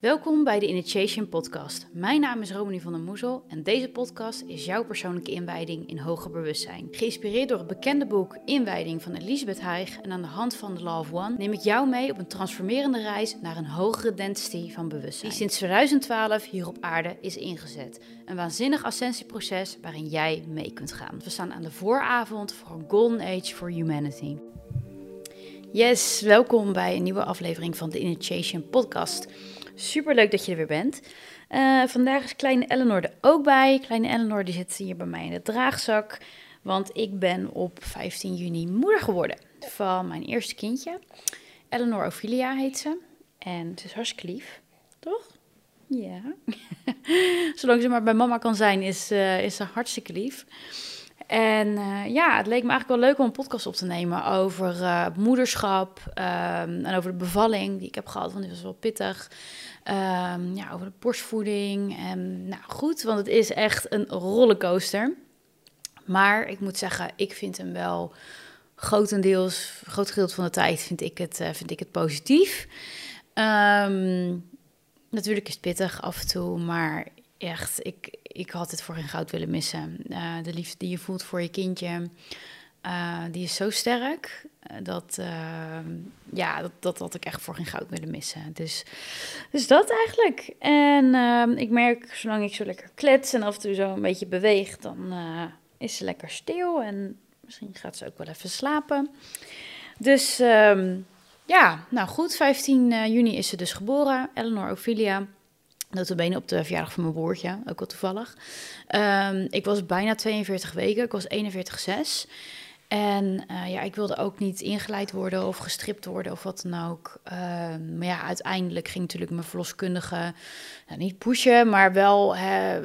Welkom bij de Initiation Podcast. Mijn naam is Romani van der Moezel en deze podcast is jouw persoonlijke inwijding in hoger bewustzijn. Geïnspireerd door het bekende boek Inwijding van Elisabeth Haig en aan de hand van The Law of One neem ik jou mee op een transformerende reis naar een hogere density van bewustzijn. Die sinds 2012 hier op aarde is ingezet. Een waanzinnig ascensieproces waarin jij mee kunt gaan. We staan aan de vooravond voor een Golden Age for Humanity. Yes, welkom bij een nieuwe aflevering van de Initiation Podcast. Super leuk dat je er weer bent. Uh, vandaag is kleine Eleanor er ook bij. Kleine Eleanor die zit hier bij mij in de draagzak. Want ik ben op 15 juni moeder geworden van mijn eerste kindje. Eleanor Ophelia heet ze. En ze is hartstikke lief, toch? Ja. Zolang ze maar bij mama kan zijn, is, uh, is ze hartstikke lief. En uh, ja, het leek me eigenlijk wel leuk om een podcast op te nemen over moederschap um, en over de bevalling die ik heb gehad, want die was wel pittig. Um, ja, over de borstvoeding. En nou goed, want het is echt een rollercoaster. Maar ik moet zeggen, ik vind hem wel grotendeels, groot gedeelte van de tijd vind ik het, uh, vind ik het positief. Um, natuurlijk is het pittig af en toe, maar echt, ik, ik had het voor geen goud willen missen. Uh, de liefde die je voelt voor je kindje, uh, die is zo sterk. Dat, uh, ja, dat, dat had ik echt voor geen goud willen missen. Dus, dus dat eigenlijk. En ik merk, zolang ik zo lekker klets en af en toe zo een beetje beweeg, dan is ze lekker stil. En misschien gaat ze ook wel even slapen. Dus um, ja, nou goed, 15 juni is ze dus geboren. Eleanor Ophelia. Notabene op de verjaardag van mijn broertje, ook wel toevallig. Ik was bijna 42 weken, ik was 41,6. En uh, ja, ik wilde ook niet ingeleid worden of gestript worden of wat dan ook. Uh, maar ja, uiteindelijk ging natuurlijk mijn verloskundige nou, niet pushen, maar wel, hè,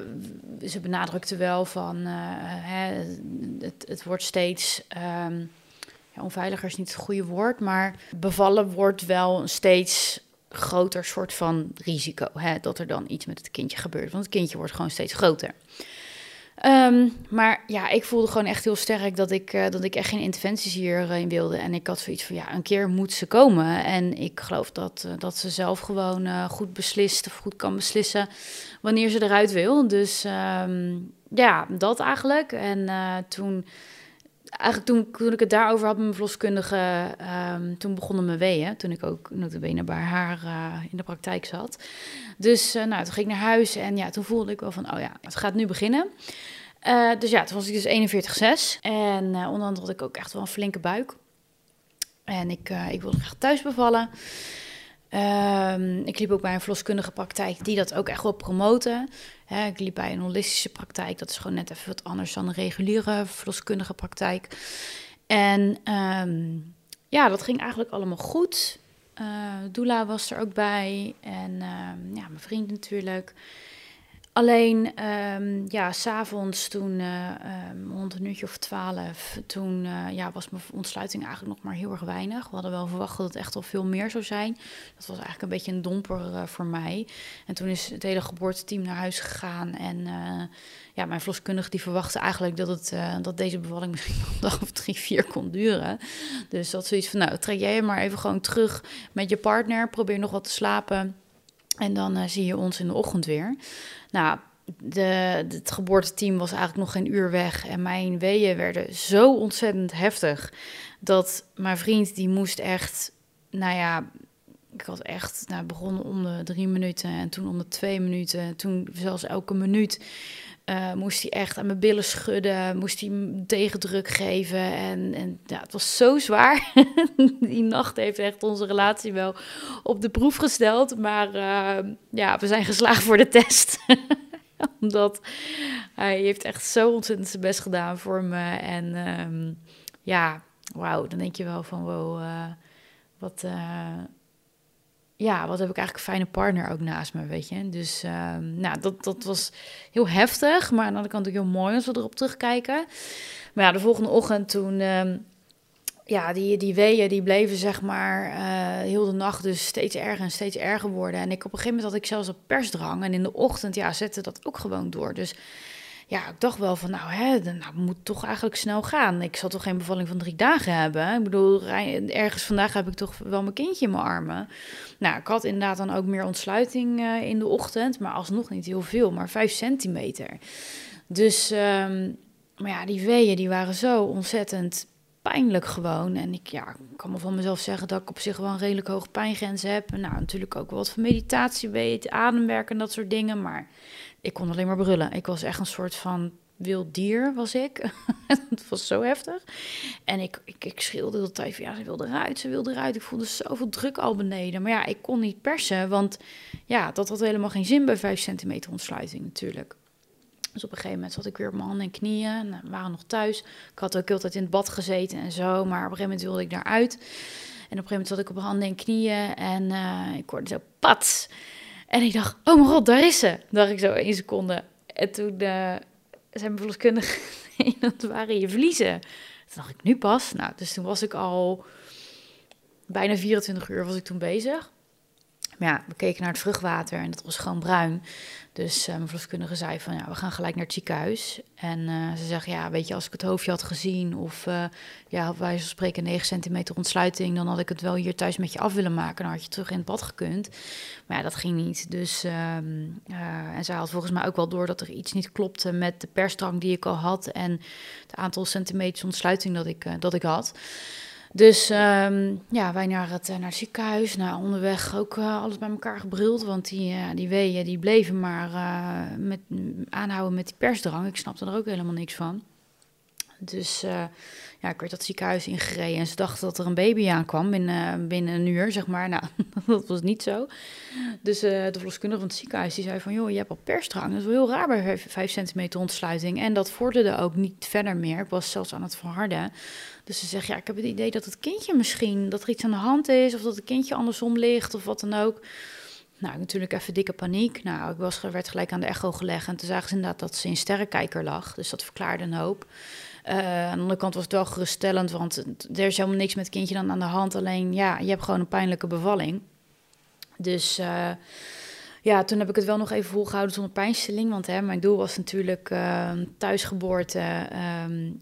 ze benadrukte wel van uh, hè, het, het wordt steeds. Um, onveiliger is niet het goede woord, maar bevallen wordt wel steeds groter soort van risico. Hè, dat er dan iets met het kindje gebeurt. Want het kindje wordt gewoon steeds groter. Um, maar ja, ik voelde gewoon echt heel sterk dat ik, uh, dat ik echt geen interventies hierin wilde. En ik had zoiets van, ja, een keer moet ze komen. En ik geloof dat, uh, dat ze zelf gewoon uh, goed beslist of goed kan beslissen wanneer ze eruit wil. Dus um, ja, dat eigenlijk. En toen eigenlijk toen, toen ik het daarover had met mijn verloskundige, um, toen begonnen mijn weeën. Toen ik ook notabene bij haar uh, in de praktijk zat. Dus uh, nou, toen ging ik naar huis en ja, toen voelde ik wel van, oh ja, het gaat nu beginnen. Uh, dus ja, toen was ik dus 41,6. En onderhand had ik ook echt wel een flinke buik. En ik, ik wilde graag thuis bevallen. Um, ik liep ook bij een verloskundige praktijk die dat ook echt wel promoten. Ik liep bij een holistische praktijk, dat is gewoon net even wat anders dan een reguliere verloskundige praktijk. En um, ja, dat ging eigenlijk allemaal goed. Uh, Doula was er ook bij en um, ja, mijn vriend natuurlijk. Alleen, um, ja, s'avonds toen, uh, rond een uurtje of twaalf, toen uh, ja, was mijn ontsluiting eigenlijk nog maar heel erg weinig. We hadden wel verwacht dat het echt al veel meer zou zijn. Dat was eigenlijk een beetje een domper uh, voor mij. En toen is het hele geboorteteam naar huis gegaan. En ja, mijn verloskundige die verwachtte eigenlijk dat, het, dat deze bevalling misschien nog een dag of drie, vier kon duren. Dus dat zoiets van, nou, trek jij maar even gewoon terug met je partner. Probeer nog wat te slapen. En dan uh, zie je ons in de ochtend weer. Nou, de, het geboorteteam was eigenlijk nog geen uur weg. En mijn weeën werden zo ontzettend heftig. Dat mijn vriend, die moest echt, nou ja, ik had echt nou, begonnen om de drie minuten en toen om de twee minuten. Toen zelfs elke minuut uh, moest hij echt aan mijn billen schudden, moest hij tegendruk geven. En, en ja, het was zo zwaar. Die nacht heeft echt onze relatie wel op de proef gesteld. Maar uh, ja, we zijn geslaagd voor de test. Omdat hij heeft echt zo ontzettend zijn best gedaan voor me. En um, ja, wauw, dan denk je wel van wow, uh, wat ja, wat heb ik eigenlijk een fijne partner ook naast me, weet je. Dus uh, nou, dat, dat was heel heftig, maar aan de andere kant ook heel mooi als we erop terugkijken. Maar ja, de volgende ochtend toen, uh, ja, die, die weeën die bleven zeg maar uh, heel de nacht dus steeds erger en steeds erger worden. En ik op een gegeven moment had ik zelfs op persdrang en in de ochtend, ja, zette dat ook gewoon door. Dus ja, ik dacht wel van, nou, hè, nou, moet toch eigenlijk snel gaan. Ik zal toch geen bevalling van drie dagen hebben. Ik bedoel, ergens vandaag heb ik toch wel mijn kindje in mijn armen. Nou, ik had inderdaad dan ook meer ontsluiting uh, in de ochtend, maar alsnog niet heel veel, maar vijf centimeter. Dus, um, maar ja, die weeën die waren zo ontzettend pijnlijk gewoon. En ik, ja, kan me van mezelf zeggen dat ik op zich wel een redelijk hoge pijngrens heb. En nou, natuurlijk ook wat van meditatie weet, ademwerken en dat soort dingen. Maar ik kon alleen maar brullen. Ik was echt een soort van wild dier, was ik. het was zo heftig. En ik, ik, ik schreeuwde de tijd van, ja, ze wilde eruit, ze wilde eruit. Ik voelde zoveel druk al beneden. Maar ja, ik kon niet persen, want ja, dat had helemaal geen zin bij 5 centimeter ontsluiting natuurlijk. Dus op een gegeven moment zat ik weer op mijn handen en knieën. En we waren nog thuis. Ik had ook altijd in het bad gezeten en zo. Maar op een gegeven moment wilde ik daaruit. En op een gegeven moment zat ik op mijn handen en knieën. En uh, ik hoorde zo pat. En ik dacht, oh mijn god, daar is ze. Dacht ik zo één seconde. En toen uh, zei mijn verloskundige, dat waren je verliezen. Toen dacht ik, nu pas. Nou, dus toen was ik al bijna 24 uur was ik toen bezig. Maar ja, we keken naar het vruchtwater en dat was gewoon bruin. Dus uh, mijn verloskundige zei van, ja, we gaan gelijk naar het ziekenhuis. En uh, ze zegt, ja, weet je, als ik het hoofdje had gezien... of uh, ja, wij spreken 9 centimeter ontsluiting... dan had ik het wel hier thuis met je af willen maken. Dan had je terug in het bad gekund. Maar ja, dat ging niet. Dus, ehm, en zij had volgens mij ook wel door dat er iets niet klopte... met de persdrang die ik al had... en het aantal centimeters ontsluiting dat ik, dat ik had... Dus um, ja, wij naar het, eh, naar het ziekenhuis. Nou, onderweg ook uh, alles bij elkaar gebruld. Want die, uh, die weeën die bleven maar met, aanhouden met die persdrang. Ik snapte er ook helemaal niks van. Dus ja, ik werd dat ziekenhuis ingereden en ze dachten dat er een baby aankwam binnen, binnen een uur, zeg maar. Nou, dat was niet zo. Dus uh, de verloskundige van het ziekenhuis die zei van, joh, je hebt al persdrang. Dat is wel heel raar bij 5 centimeter ontsluiting. En dat vorderde ook niet verder meer. Ik was zelfs aan het verharden. Dus ze zegt, ja, ik heb het idee dat het kindje misschien, dat er iets aan de hand is, of dat het kindje andersom ligt, of wat dan ook. Nou, natuurlijk even dikke paniek. Nou, ik was, werd gelijk aan de echo gelegd en toen zagen ze inderdaad dat ze in sterrenkijker lag. Dus dat verklaarde een hoop. Uh, aan de andere kant was het wel geruststellend, want er is helemaal niks met het kindje dan aan de hand. Alleen, ja, je hebt gewoon een pijnlijke bevalling. Dus uh, ja, toen heb ik het wel nog even volgehouden zonder pijnstilling. Want hè, mijn doel was natuurlijk uh, thuisgeboorte, um,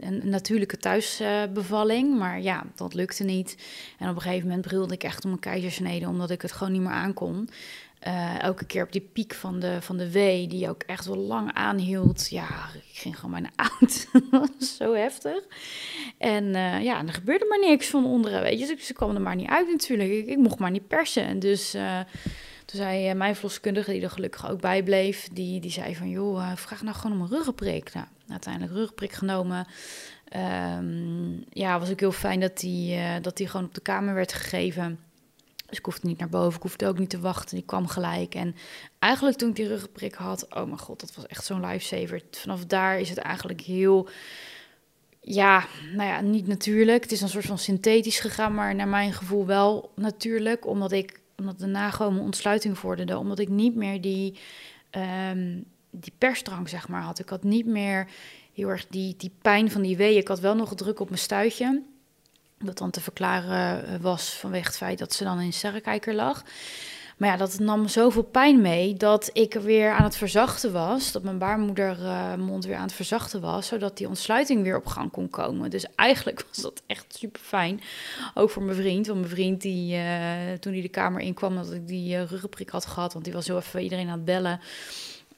een natuurlijke thuisbevalling. maar ja, dat lukte niet. En op een gegeven moment brilde ik echt om een keizersnede, omdat ik het gewoon niet meer aankon. Uh, elke keer op die piek van de, van de wee, die ook echt wel lang aanhield. Ja, ik ging gewoon bijna oud. zo heftig. En uh, ja, er gebeurde maar niks van onderen, weet je. Dus ze kwam er maar niet uit natuurlijk. Ik, ik mocht maar niet persen. Dus uh, toen zei mijn verloskundige, die er gelukkig ook bij bleef... die, die zei van, joh, vraag nou gewoon om een ruggenprik. Nou, uiteindelijk ruggenprik genomen. Um, ja, was ook heel fijn dat die, dat die gewoon op de kamer werd gegeven... Dus ik hoefde niet naar boven, ik hoefde ook niet te wachten. Die kwam gelijk. En eigenlijk toen ik die ruggenprik had, oh mijn god, dat was echt zo'n lifesaver. Vanaf daar is het eigenlijk heel, ja, nou ja, niet natuurlijk. Het is een soort van synthetisch gegaan, maar naar mijn gevoel wel natuurlijk. Omdat ik, omdat de nagomen ontsluiting vorderde. Omdat ik niet meer die, um, die persdrang, zeg maar, had. Ik had niet meer heel erg die, die pijn van die wee. Ik had wel nog druk op mijn stuitje. Dat dan te verklaren eh, was vanwege het feit dat ze dan in sterrenkijker lag. Maar ja, dat nam zoveel pijn mee dat ik weer aan het verzachten was. Dat mijn baarmoedermond weer aan het verzachten was. Zodat die ontsluiting weer op gang kon komen. Dus eigenlijk was dat echt super fijn. Ook voor mijn vriend. Want mijn vriend, die, uh, toen hij de kamer inkwam, dat ik die ruggenprik had gehad. Want die was zo even iedereen aan het bellen.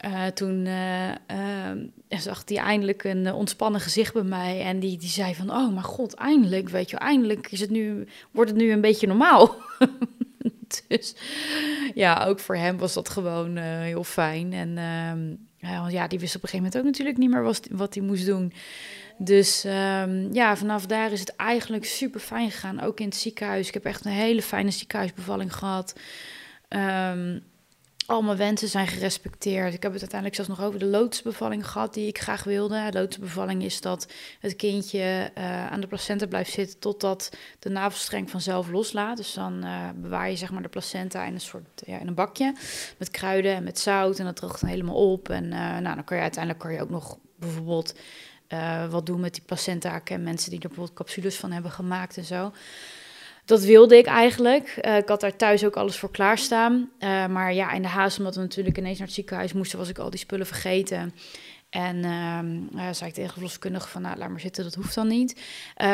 Uh, toen uh, uh, zag hij eindelijk een ontspannen gezicht bij mij. En die, die zei van, oh mijn god, eindelijk, weet je, eindelijk is het nu, wordt het nu een beetje normaal. dus ja, ook voor hem was dat gewoon heel fijn. En ehm, ja, die wist op een gegeven moment ook natuurlijk niet meer wat, hij moest doen. Dus um, ja, vanaf daar is het eigenlijk super fijn gegaan. Ook in het ziekenhuis. Ik heb echt een hele fijne ziekenhuisbevalling gehad. Um, al mijn wensen zijn gerespecteerd. Ik heb het uiteindelijk zelfs nog over de loodsbevalling gehad die ik graag wilde. De loodsbevalling is dat het kindje uh, aan de placenta blijft zitten totdat de navelstreng vanzelf loslaat. Dus dan uh, bewaar je zeg maar de placenta in een soort ja, in een bakje met kruiden en met zout en dat droogt dan helemaal op. En uh, nou, dan kan je uiteindelijk kan je ook nog bijvoorbeeld wat doen met die placenta. Ken mensen die er bijvoorbeeld capsules van hebben gemaakt en zo dat wilde ik eigenlijk. Uh, ik had daar thuis ook alles voor klaarstaan. Uh, maar ja, in de haast, omdat we natuurlijk ineens naar het ziekenhuis moesten, was ik al die spullen vergeten. En uh, zei ik tegen de verloskundige van, nou, laat maar zitten, dat hoeft dan niet.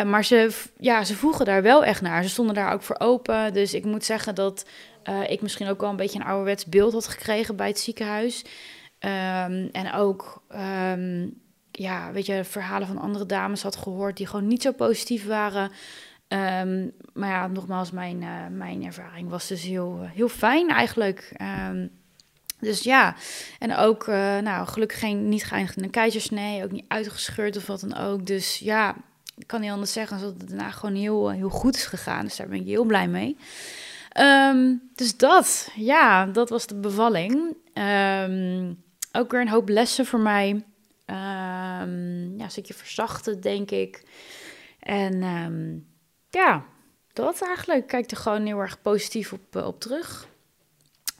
Maar ze, ja, ze voegen daar wel echt naar. Ze stonden daar ook voor open. Dus ik moet zeggen dat ik misschien ook wel een beetje een ouderwets beeld had gekregen bij het ziekenhuis. Um, en ook, um, ja, weet je, verhalen van andere dames had gehoord die gewoon niet zo positief waren. Um, maar ja, nogmaals, mijn, uh, mijn ervaring was dus heel, heel fijn eigenlijk. Um, dus ja, en ook, uh, nou, gelukkig geen, niet geëindigd in een keizersnee, ook niet uitgescheurd of wat dan ook. Dus ja, ik kan niet anders zeggen dat het daarna gewoon heel, heel goed is gegaan. Dus daar ben ik heel blij mee. Um, dus dat, ja, dat was de bevalling. Ook weer een hoop lessen voor mij. Ja, een stukje verzachten, denk ik. En ja, dat eigenlijk. Kijk er gewoon heel erg positief op, op terug.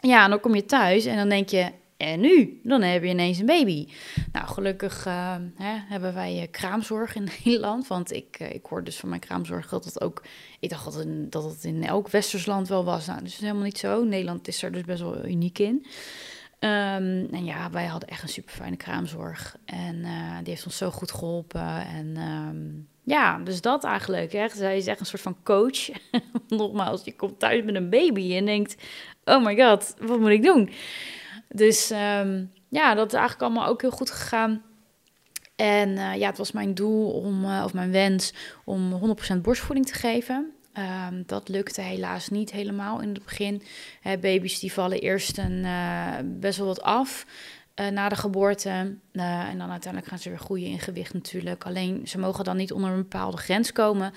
Ja, en dan kom je thuis en dan denk je, en nu? Dan heb je ineens een baby. Nou, gelukkig uh, hè, hebben wij uh, kraamzorg in Nederland. Want ik, ik hoor dus van mijn kraamzorg dat het ook... Ik dacht dat, dat het in elk westers land wel was. Nou, dat is helemaal niet zo. Nederland is er dus best wel uniek in. Um, en ja, wij hadden echt een super fijne kraamzorg. En die heeft ons zo goed geholpen. En um, ja, dus dat eigenlijk. Hè. Zij is echt een soort van coach. Nogmaals, je komt thuis met een baby en denkt... Oh my god, wat moet ik doen? Dus um, ja, dat is eigenlijk allemaal ook heel goed gegaan. En uh, ja, het was mijn doel om, uh, of mijn wens om 100% borstvoeding te geven. Um, dat lukte helaas niet helemaal in het begin. Hè, baby's die vallen eerst een, uh, best wel wat af uh, na de geboorte. Uh, en dan uiteindelijk gaan ze weer groeien in gewicht natuurlijk. Alleen ze mogen dan niet onder een bepaalde grens komen.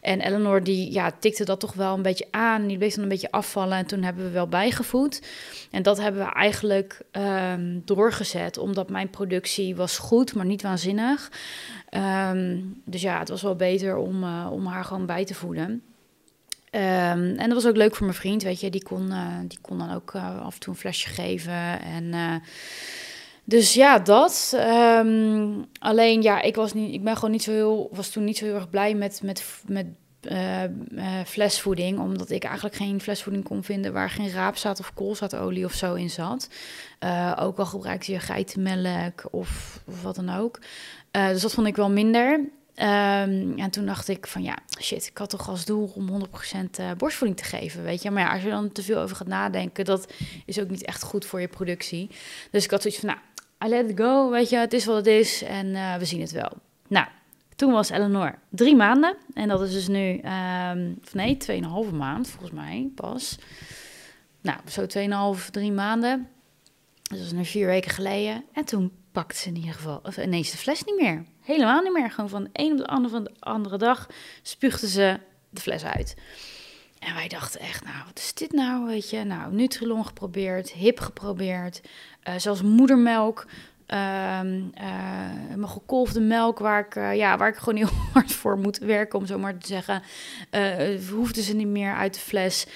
En Eleanor die ja, tikte dat toch wel een beetje aan. Die bleef dan een beetje afvallen. En toen hebben we wel bijgevoed. En dat hebben we eigenlijk um, doorgezet. Omdat mijn productie was goed, maar niet waanzinnig. Um, dus ja, het was wel beter om, uh, om haar gewoon bij te voeden. Um, en dat was ook leuk voor mijn vriend, weet je. Die kon, uh, die kon dan ook uh, af en toe een flesje geven. En uh, dus ja, dat. Um, alleen ja, ik was niet, ik ben gewoon niet zo heel, was toen niet zo heel erg blij met, met, met flesvoeding, omdat ik eigenlijk geen flesvoeding kon vinden waar geen raapzaad of koolzaadolie of zo in zat. ook al gebruikte je geitenmelk of, of wat dan ook. dus dat vond ik wel minder. En toen dacht ik van ja, shit, ik had toch als doel om 100% uh, borstvoeding te geven, weet je. Maar ja, als je dan te veel over gaat nadenken, dat is ook niet echt goed voor je productie. Dus ik had zoiets van, nou, I let it go, weet je, het is wat het is en uh, we zien het wel. Nou, toen was Eleanor drie maanden en dat is dus nu, um, of nee, tweeënhalve maand volgens mij pas. Nou, zo tweeënhalf, drie maanden. Dus dat is nu vier weken geleden. En toen pakte ze in ieder geval of ineens de fles niet meer. Helemaal niet meer. Gewoon van de een op de andere, van de andere dag spuugde ze de fles uit. En wij dachten echt, nou, wat is dit nou, weet je? Nou, Nutrilon geprobeerd, hip geprobeerd, uh, zelfs moedermelk. Uh, uh, mijn gekolfde melk, waar ik, uh, ja, waar ik gewoon heel hard voor moet werken, om zo maar te zeggen. Uh, hoefden ze niet meer uit de fles.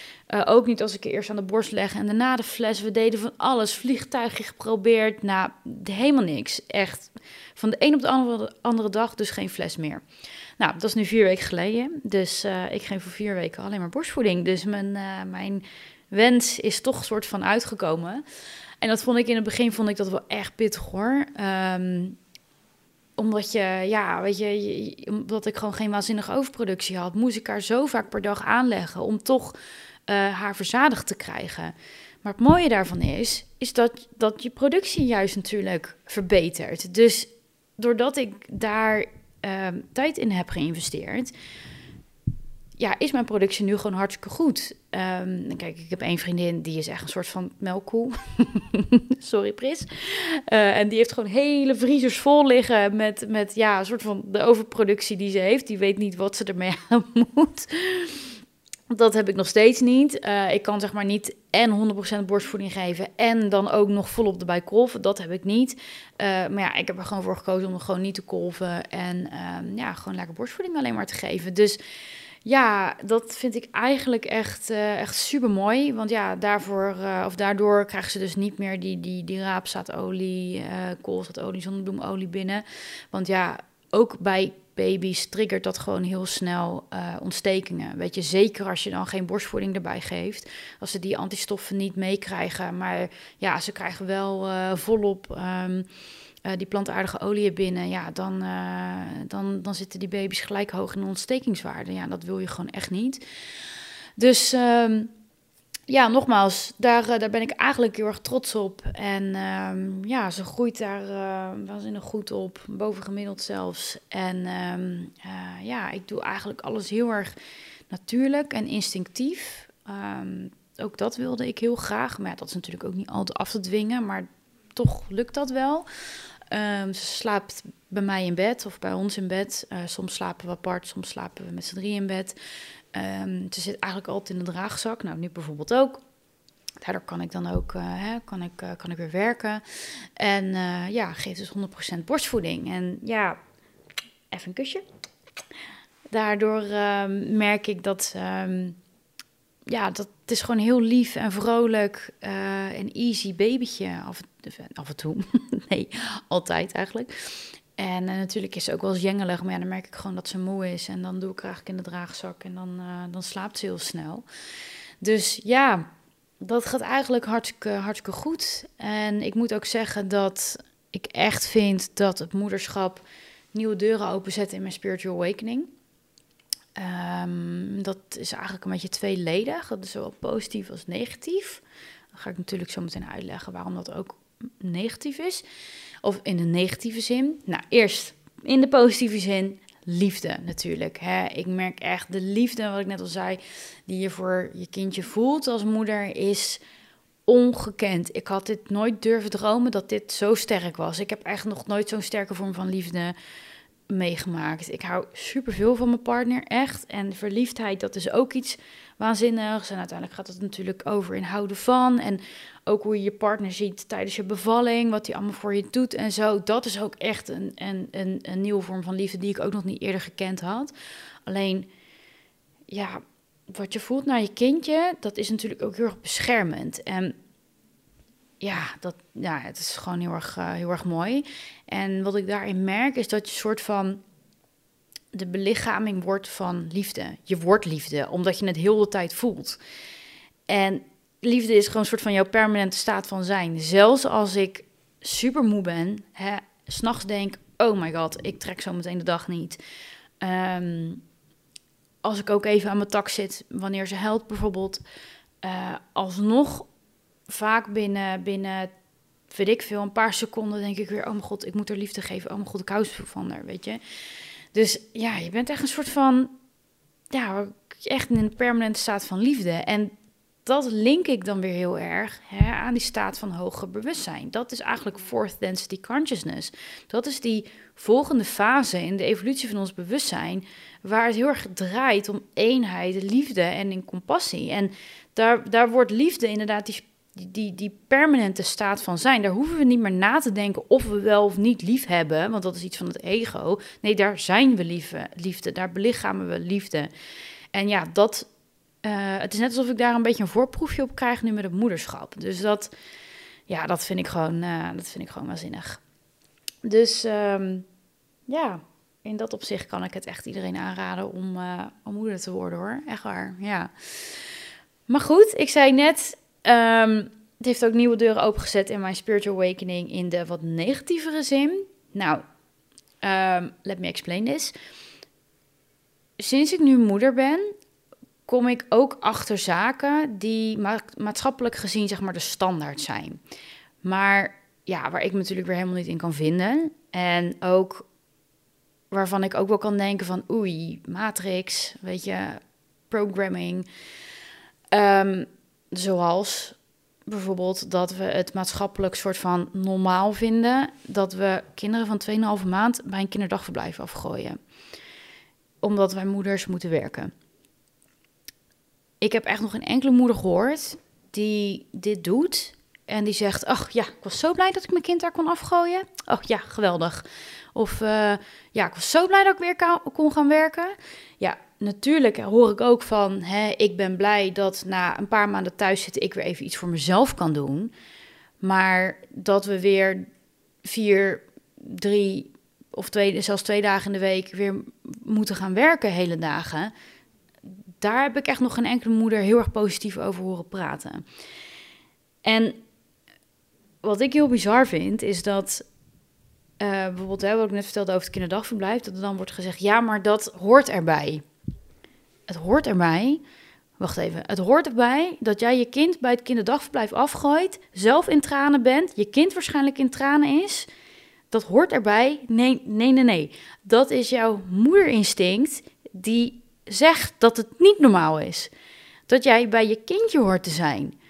ook niet als ik eerst aan de borst leg en daarna de fles. We deden van alles. Vliegtuigje geprobeerd. Nou, helemaal niks. Echt. Van de een op de andere, dag dus geen fles meer. Nou, dat is nu vier weken geleden. Dus ik geef voor vier weken alleen maar borstvoeding. Dus mijn, mijn wens is toch soort van uitgekomen. En dat vond ik in het begin vond ik dat wel echt pittig hoor. Um, omdat je, ja, weet je, omdat ik gewoon geen waanzinnige overproductie had, moest ik haar zo vaak per dag aanleggen om toch uh, haar verzadigd te krijgen. Maar het mooie daarvan is, is dat, dat je productie juist natuurlijk verbetert. Dus doordat ik daar uh, tijd in heb geïnvesteerd, ja, is mijn productie nu gewoon hartstikke goed. Um, kijk, ik heb één vriendin, die is echt een soort van melkkoe. Sorry, Pris. Uh, en die heeft gewoon hele vriezers vol liggen met, met ja, een soort van de overproductie die ze heeft. Die weet niet wat ze ermee aan moet. Dat heb ik nog steeds niet. Uh, ik kan zeg maar niet en 100% borstvoeding geven en dan ook nog volop erbij kolven. Dat heb ik niet. Uh, maar ja, ik heb er gewoon voor gekozen om gewoon niet te kolven en um, ja, gewoon lekker borstvoeding alleen maar te geven. Dus ja, dat vind ik eigenlijk echt, uh, echt super mooi. Want ja, daarvoor, uh, of daardoor krijgen ze dus niet meer die, die, die raapzaadolie, uh, koolzaadolie, zonnebloemolie binnen. Want ja, ook bij baby's triggert dat gewoon heel snel ontstekingen. Weet je, zeker als je dan geen borstvoeding erbij geeft. Als ze die antistoffen niet meekrijgen. Maar ja, ze krijgen wel volop. Um, die plantaardige oliën binnen, ja, dan, dan, dan zitten die baby's gelijk hoog in ontstekingswaarde. Ja, dat wil je gewoon echt niet. Dus ehm, ja, nogmaals, daar, daar ben ik eigenlijk heel erg trots op. En ehm, ja, ze groeit daar uh, waanzinnig goed op, bovengemiddeld zelfs. En ehm, ja, ik doe eigenlijk alles heel erg natuurlijk en instinctief. ook dat wilde ik heel graag. Maar dat is natuurlijk ook niet altijd af te dwingen, maar toch lukt dat wel. Ze slaapt bij mij in bed of bij ons in bed. Uh, soms slapen we apart, soms slapen we met z'n drie in bed. Um, ze zit eigenlijk altijd in de draagzak. Nou, nu bijvoorbeeld ook. Daardoor kan ik dan ook uh, hè, kan ik, uh, kan ik weer werken. En ja, geeft dus 100% borstvoeding. En ja, even een kusje. Daardoor ehm, merk ik dat, ja, dat is gewoon heel lief en vrolijk en easy babytje af, af en toe. nee, altijd eigenlijk. En uh, natuurlijk is ze ook wel eens jengelig, maar ja, dan merk ik gewoon dat ze moe is. En dan doe ik haar eigenlijk in de draagzak en dan, dan slaapt ze heel snel. Dus ja, dat gaat eigenlijk hartstikke, hartstikke goed. En ik moet ook zeggen dat ik echt vind dat het moederschap nieuwe deuren openzet in mijn spiritual awakening. Um, dat is eigenlijk een beetje tweeledig. Dat is zowel positief als negatief. Dan ga ik natuurlijk zo meteen uitleggen waarom dat ook negatief is. Of in de negatieve zin. Nou, eerst in de positieve zin. Liefde natuurlijk. Hè. Ik merk echt de liefde, wat ik net al zei, die je voor je kindje voelt als moeder, is ongekend. Ik had dit nooit durven dromen dat dit zo sterk was. Ik heb echt nog nooit zo'n sterke vorm van liefde meegemaakt. Ik hou superveel van mijn partner, echt. En verliefdheid, dat is ook iets waanzinnigs. En uiteindelijk gaat het natuurlijk over in houden van. En ook hoe je je partner ziet tijdens je bevalling, wat hij allemaal voor je doet en zo. Dat is ook echt een, een, een, een nieuwe vorm van liefde die ik ook nog niet eerder gekend had. Alleen, ja, wat je voelt naar je kindje, dat is natuurlijk ook heel erg beschermend. En ja, dat, ja, het is gewoon heel erg, uh, heel erg mooi. En wat ik daarin merk, is dat je soort van de belichaming wordt van liefde. Je wordt liefde, omdat je het heel de tijd voelt. En liefde is gewoon een soort van jouw permanente staat van zijn. Zelfs als ik super moe ben, s'nachts denk, oh my god, ik trek zo meteen de dag niet. Ehm, als ik ook even aan mijn tak zit, wanneer ze helpt bijvoorbeeld, uh, alsnog vaak binnen, binnen, weet ik veel, een paar seconden denk ik weer, oh mijn god, ik moet er liefde geven. Oh mijn god, ik hou van haar, weet je. Dus ja, je bent echt een soort van, ja, echt in een permanente staat van liefde. En dat link ik dan weer heel erg hè, aan die staat van hoger bewustzijn. Dat is eigenlijk fourth density consciousness. Dat is die volgende fase in de evolutie van ons bewustzijn, waar het heel erg draait om eenheid, liefde en in compassie. En daar, daar wordt liefde inderdaad die die, die, permanente staat van zijn, daar hoeven we niet meer na te denken of we wel of niet lief hebben, want dat is iets van het ego. Nee, daar zijn we liefde, liefde daar belichamen we liefde. En ja, dat, uh, het is net alsof ik daar een beetje een voorproefje op krijg nu met het moederschap. Dus dat, ja, dat vind ik gewoon, uh, dat vind ik gewoon waanzinnig. Dus um, ja, in dat opzicht kan ik het echt iedereen aanraden om, uh, om moeder te worden hoor. Echt waar, ja. Maar goed, ik zei net, Um, het heeft ook nieuwe deuren opengezet in mijn spiritual awakening in de wat negatievere zin. Nou, um, let me explain this. Sinds ik nu moeder ben, kom ik ook achter zaken die maatschappelijk gezien zeg maar de standaard zijn. Maar ja, waar ik me natuurlijk weer helemaal niet in kan vinden. En ook waarvan ik ook wel kan denken van oei, matrix, weet je, programming. Um, Zoals bijvoorbeeld dat we het maatschappelijk soort van normaal vinden dat we kinderen van 2,5 maand bij een kinderdagverblijf afgooien. Omdat wij moeders moeten werken. Ik heb echt nog geen enkele moeder gehoord die dit doet. En die zegt, ach ja, ik was zo blij dat ik mijn kind daar kon afgooien. Oh ja, geweldig. Of uh, ja, ik was zo blij dat ik weer kon gaan werken. Ja, natuurlijk hoor ik ook van, hè, ik ben blij dat na een paar maanden thuis zitten ik weer even iets voor mezelf kan doen. Maar dat we weer vier, drie of twee, zelfs twee dagen in de week weer moeten gaan werken, hele dagen. Daar heb ik echt nog geen enkele moeder heel erg positief over horen praten. En wat ik heel bizar vind, is dat uh, bijvoorbeeld, hè, wat ik net vertelde over het kinderdagverblijf, dat er dan wordt gezegd, ja, maar dat hoort erbij. Het hoort erbij. Wacht even. Het hoort erbij dat jij je kind bij het kinderdagverblijf afgooit, zelf in tranen bent, je kind waarschijnlijk in tranen is. Dat hoort erbij. Nee, nee, nee, nee. Dat is jouw moederinstinct die zegt dat het niet normaal is. Dat jij bij je kindje hoort te zijn.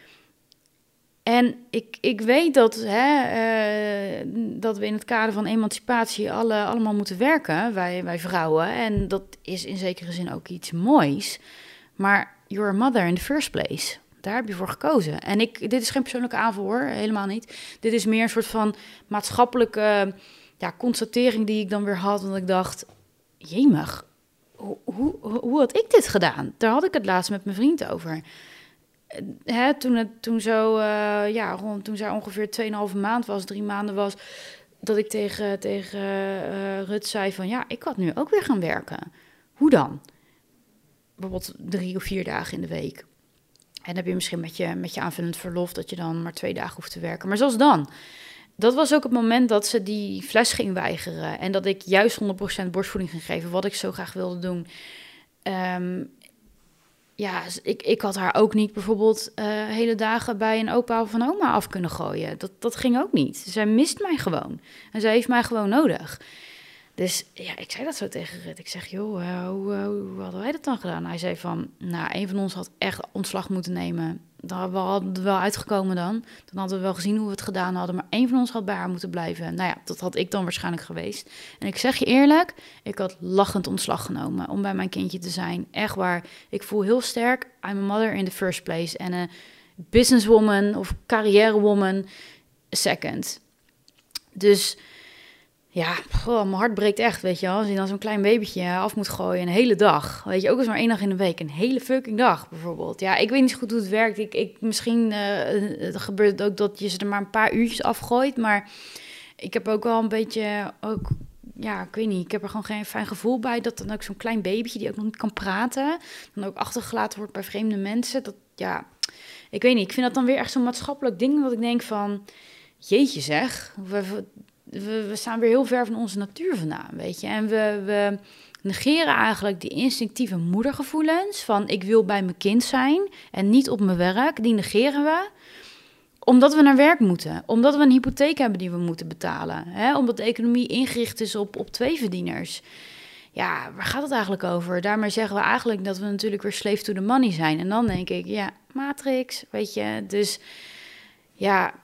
En ik, ik weet dat, hè, uh, dat we in het kader van emancipatie alle, allemaal moeten werken, wij, wij vrouwen. En dat is in zekere zin ook iets moois. Maar you're a mother in the first place. Daar heb je voor gekozen. En ik, dit is geen persoonlijke aanval hoor, helemaal niet. Dit is meer een soort van maatschappelijke ja, constatering die ik dan weer had. Want ik dacht, jemig, hoe, hoe, hoe had ik dit gedaan? Daar had ik het laatst met mijn vriend over. Hè, toen, het, toen, zo, uh, ja, rond, toen zij ongeveer 2,5 maand was, drie maanden was, dat ik tegen, tegen uh, Rut zei van ja, ik had nu ook weer gaan werken. Hoe dan? Bijvoorbeeld drie of vier dagen in de week. En dan heb je misschien met je, met je aanvullend verlof dat je dan maar twee dagen hoeft te werken. Maar zoals dan. Dat was ook het moment dat ze die fles ging weigeren. En dat ik juist 100% borstvoeding ging geven, wat ik zo graag wilde doen. Um, ja, ik, ik had haar ook niet bijvoorbeeld uh, hele dagen bij een opa of een oma af kunnen gooien. Dat, dat ging ook niet. Zij mist mij gewoon. En zij heeft mij gewoon nodig. Dus ja, ik zei dat zo tegen Rut. Ik zeg, joh, hoe, uh, hoe, hadden wij dat dan gedaan? Hij zei van, nou, een van ons had echt ontslag moeten nemen dan hadden we wel uitgekomen dan. Dan hadden we wel gezien hoe we het gedaan hadden. Maar één van ons had bij haar moeten blijven. Nou ja, dat had ik dan waarschijnlijk geweest. En ik zeg je eerlijk, ik had lachend ontslag genomen om bij mijn kindje te zijn. Echt waar. Ik voel heel sterk, I'm a mother in the first place. En een businesswoman of carrièrewoman second. Dus ja, mijn hart breekt echt, weet je wel. Als je dan zo'n klein babytje af moet gooien een hele dag. Weet je, ook eens maar één dag in de week. Een hele fucking dag, bijvoorbeeld. Ja, ik weet niet goed hoe het werkt. Ik, ik, misschien uh, het gebeurt ook dat je ze er maar een paar uurtjes afgooit. Maar ik heb ook wel een beetje... Ook, ja, ik weet niet. Ik heb er gewoon geen fijn gevoel bij. Dat dan ook zo'n klein babytje die ook nog niet kan praten... dan ook achtergelaten wordt bij vreemde mensen. Dat, ja, ik weet niet. Ik vind dat dan weer echt zo'n maatschappelijk ding... dat ik denk van... Jeetje zeg, we, we, staan weer heel ver van onze natuur vandaan, weet je. En we, we negeren eigenlijk die instinctieve moedergevoelens van ik wil bij mijn kind zijn en niet op mijn werk. Die negeren we omdat we naar werk moeten, omdat we een hypotheek hebben die we moeten betalen, hè? omdat de economie ingericht is op, op twee verdieners. Ja, waar gaat het eigenlijk over? Daarmee zeggen we eigenlijk dat we natuurlijk weer slave to the money zijn. En dan denk ik, ja, Matrix, weet je. Dus ja,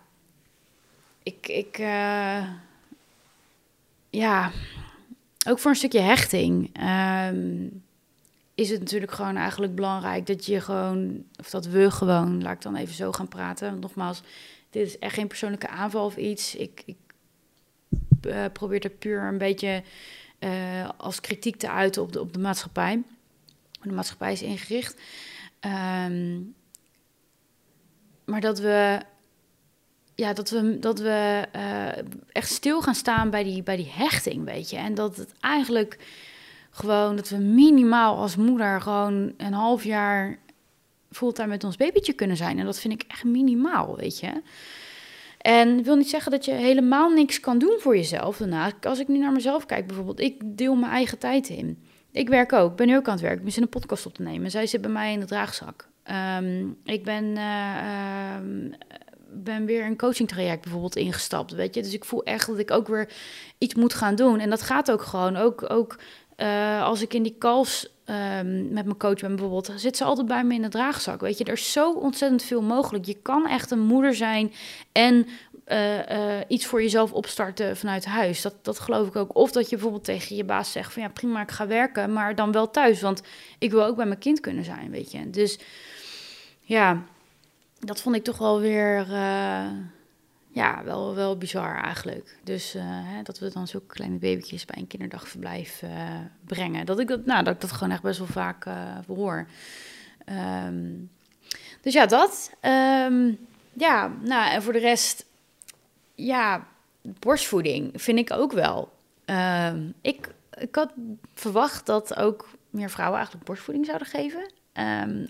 ik, ik, uh, ja, ook voor een stukje hechting ehm, is het natuurlijk gewoon eigenlijk belangrijk dat je gewoon, of dat we gewoon, laat ik dan even zo gaan praten. nogmaals, dit is echt geen persoonlijke aanval of iets. Ik, ik uh, probeer het puur een beetje uh, als kritiek te uiten op de, op de maatschappij. De maatschappij is ingericht. Um, maar dat we ja, dat we, dat we uh, echt stil gaan staan bij die, bij die hechting, weet je. En dat het eigenlijk gewoon, dat we minimaal als moeder gewoon een half jaar fulltime met ons babytje kunnen zijn. En dat vind ik echt minimaal, weet je. En wil niet zeggen dat je helemaal niks kan doen voor jezelf daarna. Als ik nu naar mezelf kijk bijvoorbeeld, ik deel mijn eigen tijd in. Ik werk ook, ben nu ook aan het werk. Ik ben een podcast op te nemen. Zij zit bij mij in de draagzak. Um, ik ben uh, ben weer een coaching traject bijvoorbeeld ingestapt, weet je. Dus ik voel echt dat ik ook weer iets moet gaan doen. En dat gaat ook gewoon. Ook, ook uh, als ik in die calls um, met mijn coach ben bijvoorbeeld, zit ze altijd bij me in de draagzak, weet je. Er is zo ontzettend veel mogelijk. Je kan echt een moeder zijn en uh, uh, iets voor jezelf opstarten vanuit huis. Dat, dat geloof ik ook. Of dat je bijvoorbeeld tegen je baas zegt van ja, prima, ik ga werken, maar dan wel thuis. Want ik wil ook bij mijn kind kunnen zijn, weet je. Dus ja, dat vond ik toch wel weer, uh, ja, wel, wel bizar eigenlijk. Dus uh, hè, dat we dan zulke kleine babytjes bij een kinderdagverblijf uh, brengen. Dat ik dat, nou, dat ik dat gewoon echt best wel vaak hoor. Um, dus ja, dat. Um, ja, nou, en voor de rest, ja, borstvoeding vind ik ook wel. Um, ik, ik had verwacht dat ook meer vrouwen eigenlijk borstvoeding zouden geven.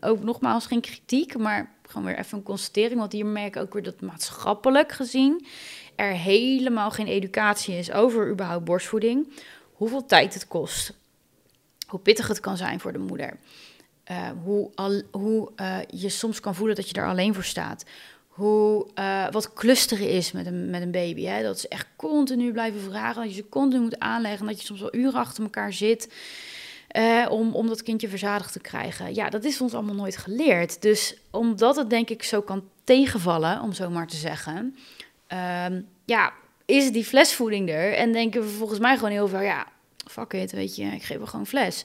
Ook nogmaals geen kritiek, maar gewoon weer even een constatering. Want hier merk ik ook weer dat maatschappelijk gezien er helemaal geen educatie is over überhaupt borstvoeding, hoeveel tijd het kost, hoe pittig het kan zijn voor de moeder, uh, hoe, al, hoe uh, je soms kan voelen dat je daar alleen voor staat, hoe, uh, wat clusteren is met een, met een baby. Hè? Dat ze echt continu blijven vragen, dat je ze continu moet aanleggen, dat je soms wel uren achter elkaar zit. Om, om dat kindje verzadigd te krijgen. Ja, dat is ons allemaal nooit geleerd. Dus omdat het denk ik zo kan tegenvallen, om zo maar te zeggen, uh, ja, is die flesvoeding er. En denken we volgens mij gewoon heel veel, ja, fuck it, weet je, ik geef wel gewoon fles.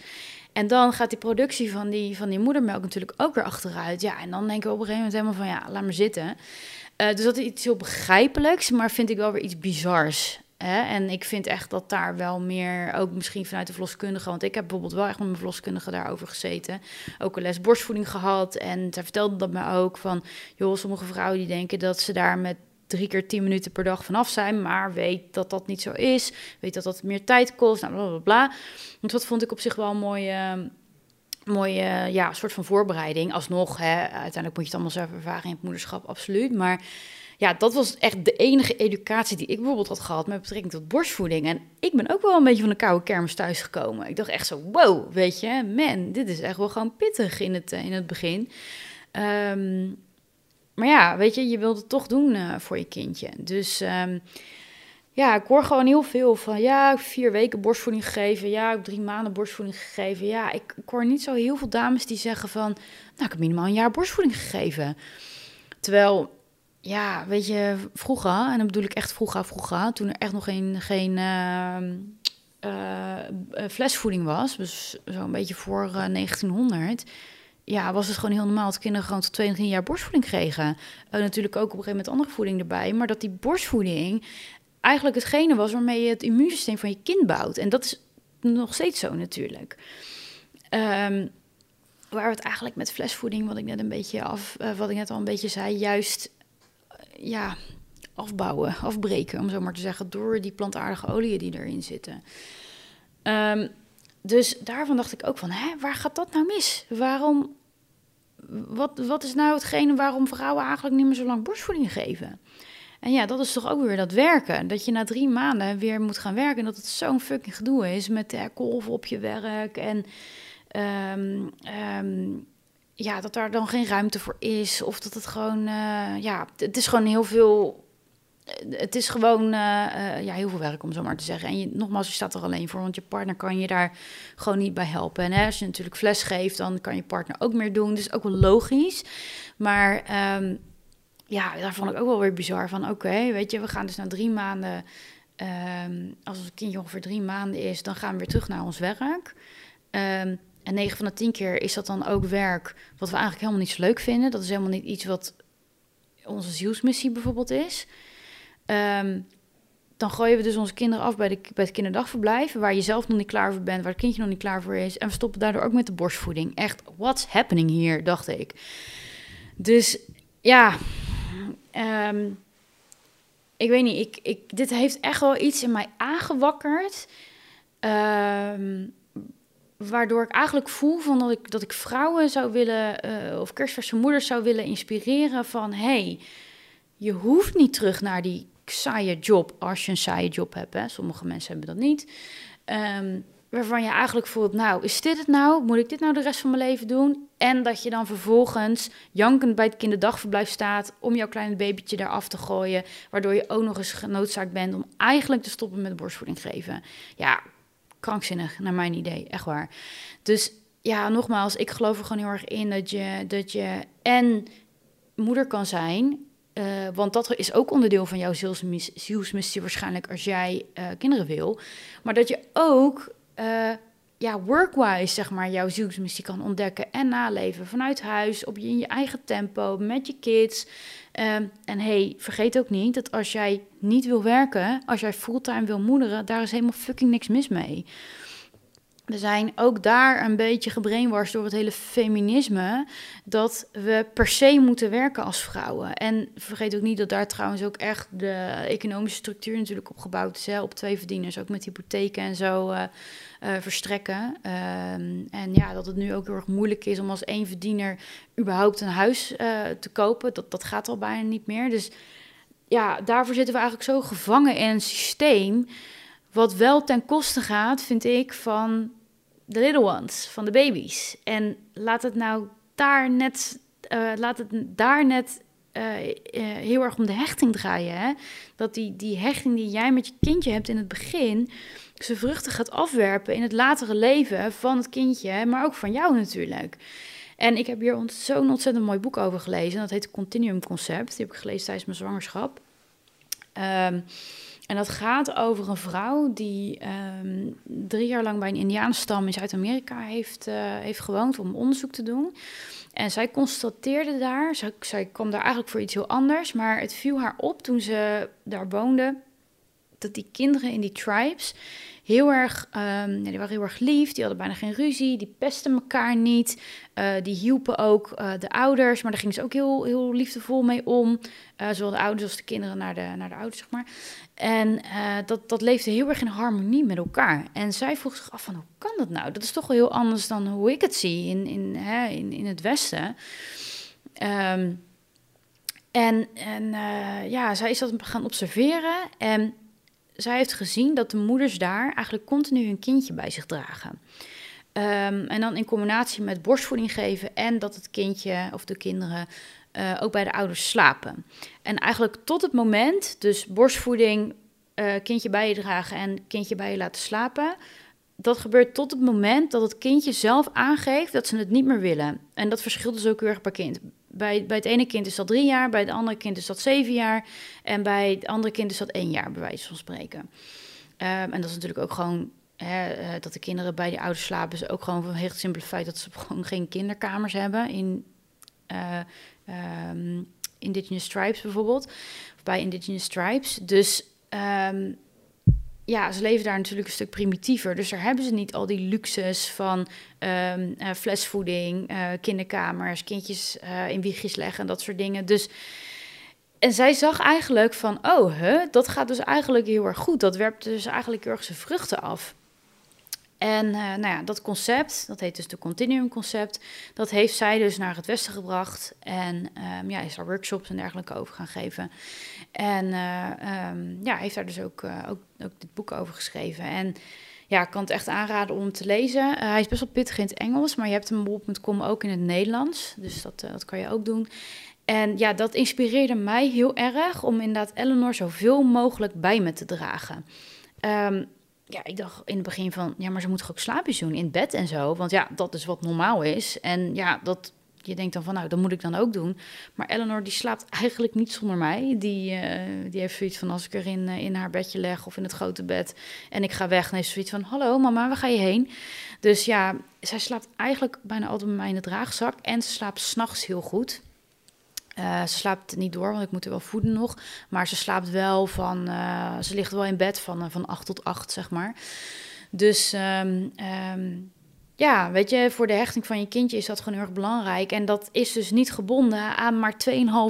En dan gaat die productie van die, van die moedermelk natuurlijk ook weer achteruit. Ja, en dan denken we op een gegeven moment helemaal van, ja, laat maar zitten. Uh, dus dat is iets heel begrijpelijks, maar vind ik wel weer iets bizars. En ik vind echt dat daar wel meer, ook misschien vanuit de verloskundige, want ik heb bijvoorbeeld wel echt met mijn verloskundige daarover gezeten. Ook een les borstvoeding gehad. En zij vertelde dat me ook van, joh, sommige vrouwen die denken dat ze daar met drie keer tien minuten per dag vanaf zijn, maar weet dat dat niet zo is. Weet dat dat meer tijd kost, nou, bla bla bla. Dus dat vond ik op zich wel een mooie, mooie ja, soort van voorbereiding. Alsnog, hè, uiteindelijk moet je het allemaal zelf ervaren in het moederschap, absoluut. Maar ja, dat was echt de enige educatie die ik bijvoorbeeld had gehad met betrekking tot borstvoeding. En ik ben ook wel een beetje van de koude kermis thuisgekomen. Ik dacht echt zo, wow, weet je, man, dit is echt wel gewoon pittig in het, in het begin. Um, maar ja, weet je, je wilt het toch doen uh, voor je kindje. Dus um, ja, ik hoor gewoon heel veel van, ja, ik vier weken borstvoeding gegeven. Ja, ik drie maanden borstvoeding gegeven. Ja, ik, ik hoor niet zo heel veel dames die zeggen van, nou, ik heb minimaal een jaar borstvoeding gegeven. Terwijl ja, weet je, vroeger, en dan bedoel ik echt vroeger, vroeger, toen er echt nog geen, geen uh, uh, flesvoeding was, dus zo'n beetje voor 1900, ja, was het gewoon heel normaal dat kinderen gewoon tot 22 jaar borstvoeding kregen. natuurlijk ook op een gegeven moment andere voeding erbij, maar dat die borstvoeding eigenlijk hetgene was waarmee je het immuunsysteem van je kind bouwt. En dat is nog steeds zo natuurlijk. Um, waar we het eigenlijk met flesvoeding, wat ik net een beetje af, wat ik net al een beetje zei, juist ja, afbouwen, afbreken, om zo maar te zeggen, door die plantaardige oliën die erin zitten. Um, dus daarvan dacht ik ook van, hè, waar gaat dat nou mis? Waarom, wat, wat is nou hetgene waarom vrouwen eigenlijk niet meer zo lang borstvoeding geven? En ja, dat is toch ook weer dat werken. Dat je na drie maanden weer moet gaan werken. En dat het zo'n fucking gedoe is met de kolven op je werk. En um, um, ja, dat daar dan geen ruimte voor is. Of dat het gewoon, uh, ja, het is gewoon heel veel. Het is gewoon uh, ja, heel veel werk, om zo maar te zeggen. En je, nogmaals, je staat er alleen voor, want je partner kan je daar gewoon niet bij helpen. En hè, als je natuurlijk fles geeft, dan kan je partner ook meer doen. Dus ook wel logisch. Maar um, ja, daar vond ik ook wel weer bizar van. Oké, weet je, we gaan dus na drie maanden. Um, als het kindje ongeveer drie maanden is, dan gaan we weer terug naar ons werk. Um, en 9 van de 10 keer is dat dan ook werk wat we eigenlijk helemaal niet zo leuk vinden. Dat is helemaal niet iets wat onze zielsmissie bijvoorbeeld is. Um, dan gooien we dus onze kinderen af bij, de, bij het kinderdagverblijf, waar je zelf nog niet klaar voor bent, waar het kindje nog niet klaar voor is. En we stoppen daardoor ook met de borstvoeding. Echt, what's happening hier, dacht ik. Dus ja, um, ik weet niet, ik, ik, dit heeft echt wel iets in mij aangewakkerd. Um, waardoor ik eigenlijk voel van dat ik, dat ik vrouwen zou willen, uh, of kerstverse moeders zou willen inspireren van hey, je hoeft niet terug naar die saaie job als je een saaie job hebt. Hè. Sommige mensen hebben dat niet. Um, waarvan je eigenlijk voelt, nou, is dit het nou? Moet ik dit nou de rest van mijn leven doen? En dat je dan vervolgens jankend bij het kinderdagverblijf staat om jouw kleine babytje daar af te gooien, waardoor je ook nog eens genoodzaakt bent om eigenlijk te stoppen met borstvoeding geven. Ja, krankzinnig, naar mijn idee, echt waar. Dus ja, nogmaals, ik geloof er gewoon heel erg in dat je, dat je en moeder kan zijn. Uh, want dat is ook onderdeel van jouw zielsmis zielsmissie waarschijnlijk als jij uh, kinderen wil. Maar dat je ook uh, ja, workwise, zeg maar, jouw zielsmissie kan ontdekken en naleven. Vanuit huis, op je, in je eigen tempo, met je kids. Um, en hey, vergeet ook niet dat als jij niet wil werken, als jij fulltime wil moederen, daar is helemaal fucking niks mis mee. We zijn ook daar een beetje gebrainwashed door het hele feminisme. Dat we per se moeten werken als vrouwen. En vergeet ook niet dat daar trouwens ook echt de economische structuur natuurlijk op gebouwd is. Hè, op twee verdieners, ook met hypotheken en zo uh, uh, verstrekken. Um, en ja, dat het nu ook heel erg moeilijk is om als één verdiener überhaupt een huis uh, te kopen. Dat, dat gaat al bijna niet meer. Dus ja, daarvoor zitten we eigenlijk zo gevangen in een systeem. Wat wel ten koste gaat, vind ik, van de little ones, van de baby's. En laat het nou daar net, uh, laat het daar net uh, uh, heel erg om de hechting draaien. Hè? Dat die, die hechting die jij met je kindje hebt in het begin, zijn vruchten gaat afwerpen in het latere leven van het kindje, maar ook van jou natuurlijk. En ik heb hier zo'n ontzettend mooi boek over gelezen. Dat heet Continuum Concept. Die heb ik gelezen tijdens mijn zwangerschap. Um, en dat gaat over een vrouw die um, drie jaar lang bij een Indiaanstam in Zuid-Amerika heeft, uh, heeft gewoond om onderzoek te doen. En zij constateerde daar, zij, zij kwam daar eigenlijk voor iets heel anders, maar het viel haar op toen ze daar woonde, dat die kinderen in die tribes heel erg, ja, die waren heel erg lief, die hadden bijna geen ruzie, die pesten elkaar niet, uh, die hielpen ook uh, de ouders, maar daar gingen ze ook heel, heel liefdevol mee om, uh, zowel de ouders als de kinderen naar de, naar de ouders, zeg maar. En dat, dat leefde heel erg in harmonie met elkaar. En zij vroeg zich af van, hoe kan dat nou? Dat is toch wel heel anders dan hoe ik het zie in, in, hè, in, in het Westen. Um, en en ja, zij is dat gaan observeren en zij heeft gezien dat de moeders daar eigenlijk continu hun kindje bij zich dragen. Um, en dan in combinatie met borstvoeding geven en dat het kindje of de kinderen uh, ook bij de ouders slapen. En eigenlijk tot het moment, dus borstvoeding, uh, kindje bij je dragen en kindje bij je laten slapen. Dat gebeurt tot het moment dat het kindje zelf aangeeft dat ze het niet meer willen. En dat verschilt dus ook heel per kind. Bij, bij het ene kind is dat drie jaar, bij het andere kind is dat zeven jaar. En bij het andere kind is dat één jaar, bij wijze van spreken. Um, en dat is natuurlijk ook gewoon hè, uh, dat de kinderen bij de ouders slapen. Is ook gewoon van heel simpele feit dat ze gewoon geen kinderkamers hebben. In uh, Indigenous Tribes bijvoorbeeld. Of bij Indigenous Tribes. Dus um, ja, ze leven daar natuurlijk een stuk primitiever. Dus daar hebben ze niet al die luxes van um, flesvoeding, uh, kinderkamers, kindjes uh, in wiegjes leggen en dat soort dingen. Dus, en zij zag eigenlijk van, oh, huh, dat gaat dus eigenlijk heel erg goed. Dat werpt dus eigenlijk heel erg zijn vruchten af. En uh, nou ja, dat concept, dat heet dus de Continuum concept, dat heeft zij dus naar het Westen gebracht. En um, ja, is daar workshops en dergelijke over gaan geven. En uh, ja, heeft daar dus ook, uh, ook, ook dit boek over geschreven. En ja, ik kan het echt aanraden om te lezen. hij is best wel pittig in het Engels, maar je hebt hem op.com ook in het Nederlands. Dus dat, dat kan je ook doen. En ja, dat inspireerde mij heel erg om inderdaad Eleanor zoveel mogelijk bij me te dragen. Um, ja, ik dacht in het begin van, ja, maar ze moet ook slaapjes doen in bed en zo. Want ja, dat is wat normaal is. En ja, dat, je denkt dan van, nou, dat moet ik dan ook doen. Maar Eleanor, die slaapt eigenlijk niet zonder mij. Die, uh, die heeft zoiets van, als ik er in, uh, in haar bedje leg of in het grote bed en ik ga weg, dan heeft ze zoiets van, hallo mama, waar ga je heen? Dus ja, zij slaapt eigenlijk bijna altijd bij mij in de draagzak. En ze slaapt s'nachts heel goed. Uh, ze slaapt niet door, want ik moet er wel voeden nog. Maar ze slaapt wel van. Uh, ze ligt wel in bed van, uh, van 8 tot 8, zeg maar. Dus um, um, ja, weet je, voor de hechting van je kindje is dat gewoon heel erg belangrijk. En dat is dus niet gebonden aan maar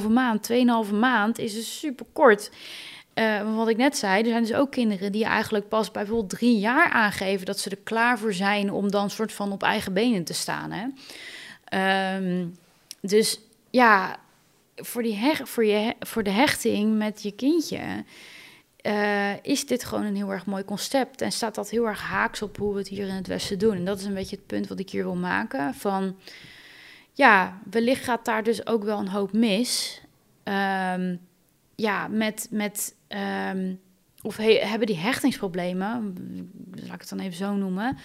2,5 maand. 2,5 maand is dus super kort. wat ik net zei, er zijn dus ook kinderen die eigenlijk pas bij bijvoorbeeld drie jaar aangeven dat ze er klaar voor zijn om dan soort van op eigen benen te staan. Hè? Um, dus ja, voor, die voor, je, voor de hechting met je kindje uh, is dit gewoon een heel erg mooi concept. En staat dat heel erg haaks op hoe we het hier in het Westen doen. En dat is een beetje het punt wat ik hier wil maken. Van ja, wellicht gaat daar dus ook wel een hoop mis. Um, ja, met. met um, of he, hebben die hechtingsproblemen, laat ik het dan even zo noemen,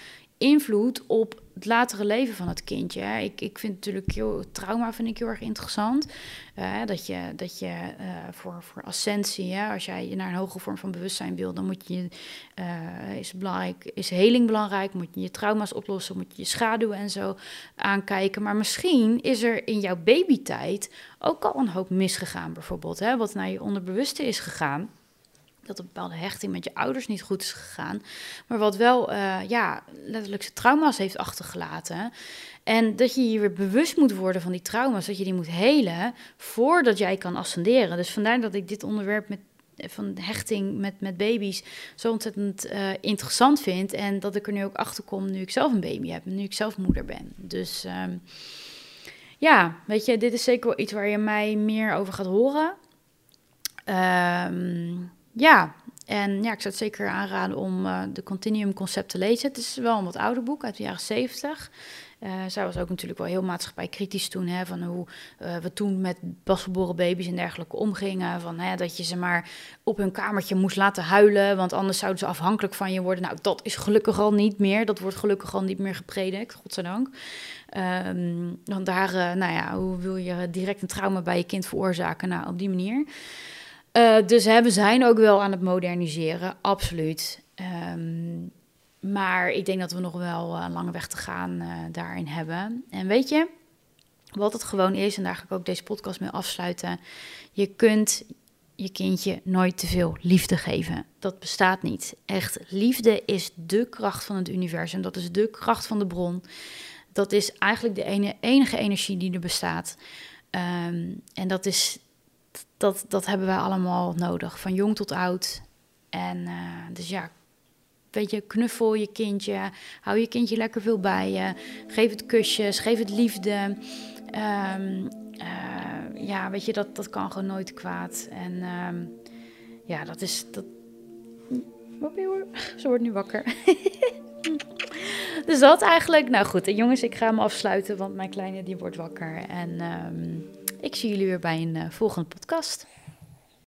invloed op het latere leven van het kindje. Ik, ik vind natuurlijk heel, trauma vind ik heel erg interessant. Uh, dat je, dat je uh, voor, voor ascensie, hè, als jij naar een hogere vorm van bewustzijn wil, dan moet je, uh, is, belangrijk, is heling belangrijk, moet je je trauma's oplossen, moet je je schaduwen en zo aankijken. Maar misschien is er in jouw babytijd ook al een hoop misgegaan, bijvoorbeeld, hè, wat naar je onderbewuste is gegaan dat een bepaalde hechting met je ouders niet goed is gegaan. Maar wat wel, uh, ja, letterlijk zijn trauma's heeft achtergelaten. En dat je je weer bewust moet worden van die trauma's, dat je die moet helen voordat jij kan ascenderen. Dus vandaar dat ik dit onderwerp met, van hechting met, met baby's zo ontzettend uh, interessant vind. En dat ik er nu ook achter kom nu ik zelf een baby heb, nu ik zelf moeder ben. Dus um, ja, weet je, dit is zeker wel iets waar je mij meer over gaat horen. Ehm, ja, en ja, ik zou het zeker aanraden om uh, de Continuum Concept te lezen. Het is wel een wat ouder boek uit de jaren 70. Uh, zij was ook natuurlijk wel heel maatschappijkritisch toen, hè, van hoe uh, we toen met pasgeboren baby's en dergelijke omgingen. Van, hè, dat je ze maar op hun kamertje moest laten huilen, want anders zouden ze afhankelijk van je worden. Nou, dat is gelukkig al niet meer. Dat wordt gelukkig al niet meer gepredikt, godzijdank. Um, want daar, nou ja, hoe wil je direct een trauma bij je kind veroorzaken? Nou, op die manier. Dus hè, we zijn ook wel aan het moderniseren, absoluut. Um, maar ik denk dat we nog wel een lange weg te gaan uh, daarin hebben. En weet je, wat het gewoon is, en daar ga ik ook deze podcast mee afsluiten. Je kunt je kindje nooit te veel liefde geven. Dat bestaat niet. Echt, liefde is de kracht van het universum. Dat is de kracht van de bron. Dat is eigenlijk de enige energie die er bestaat. Um, en dat, is, dat, dat hebben wij allemaal nodig, van jong tot oud. En uh, dus ja, weet je, knuffel je kindje, hou je kindje lekker veel bij je, geef het kusjes, geef het liefde. Um, uh, ja, weet je, dat, dat kan gewoon nooit kwaad. En um, ja, dat is, dat... hoor, ze wordt nu wakker. dus dat eigenlijk. Nou goed, jongens, ik ga hem afsluiten, want mijn kleine die wordt wakker. En um, ik zie jullie weer bij een uh, volgende podcast.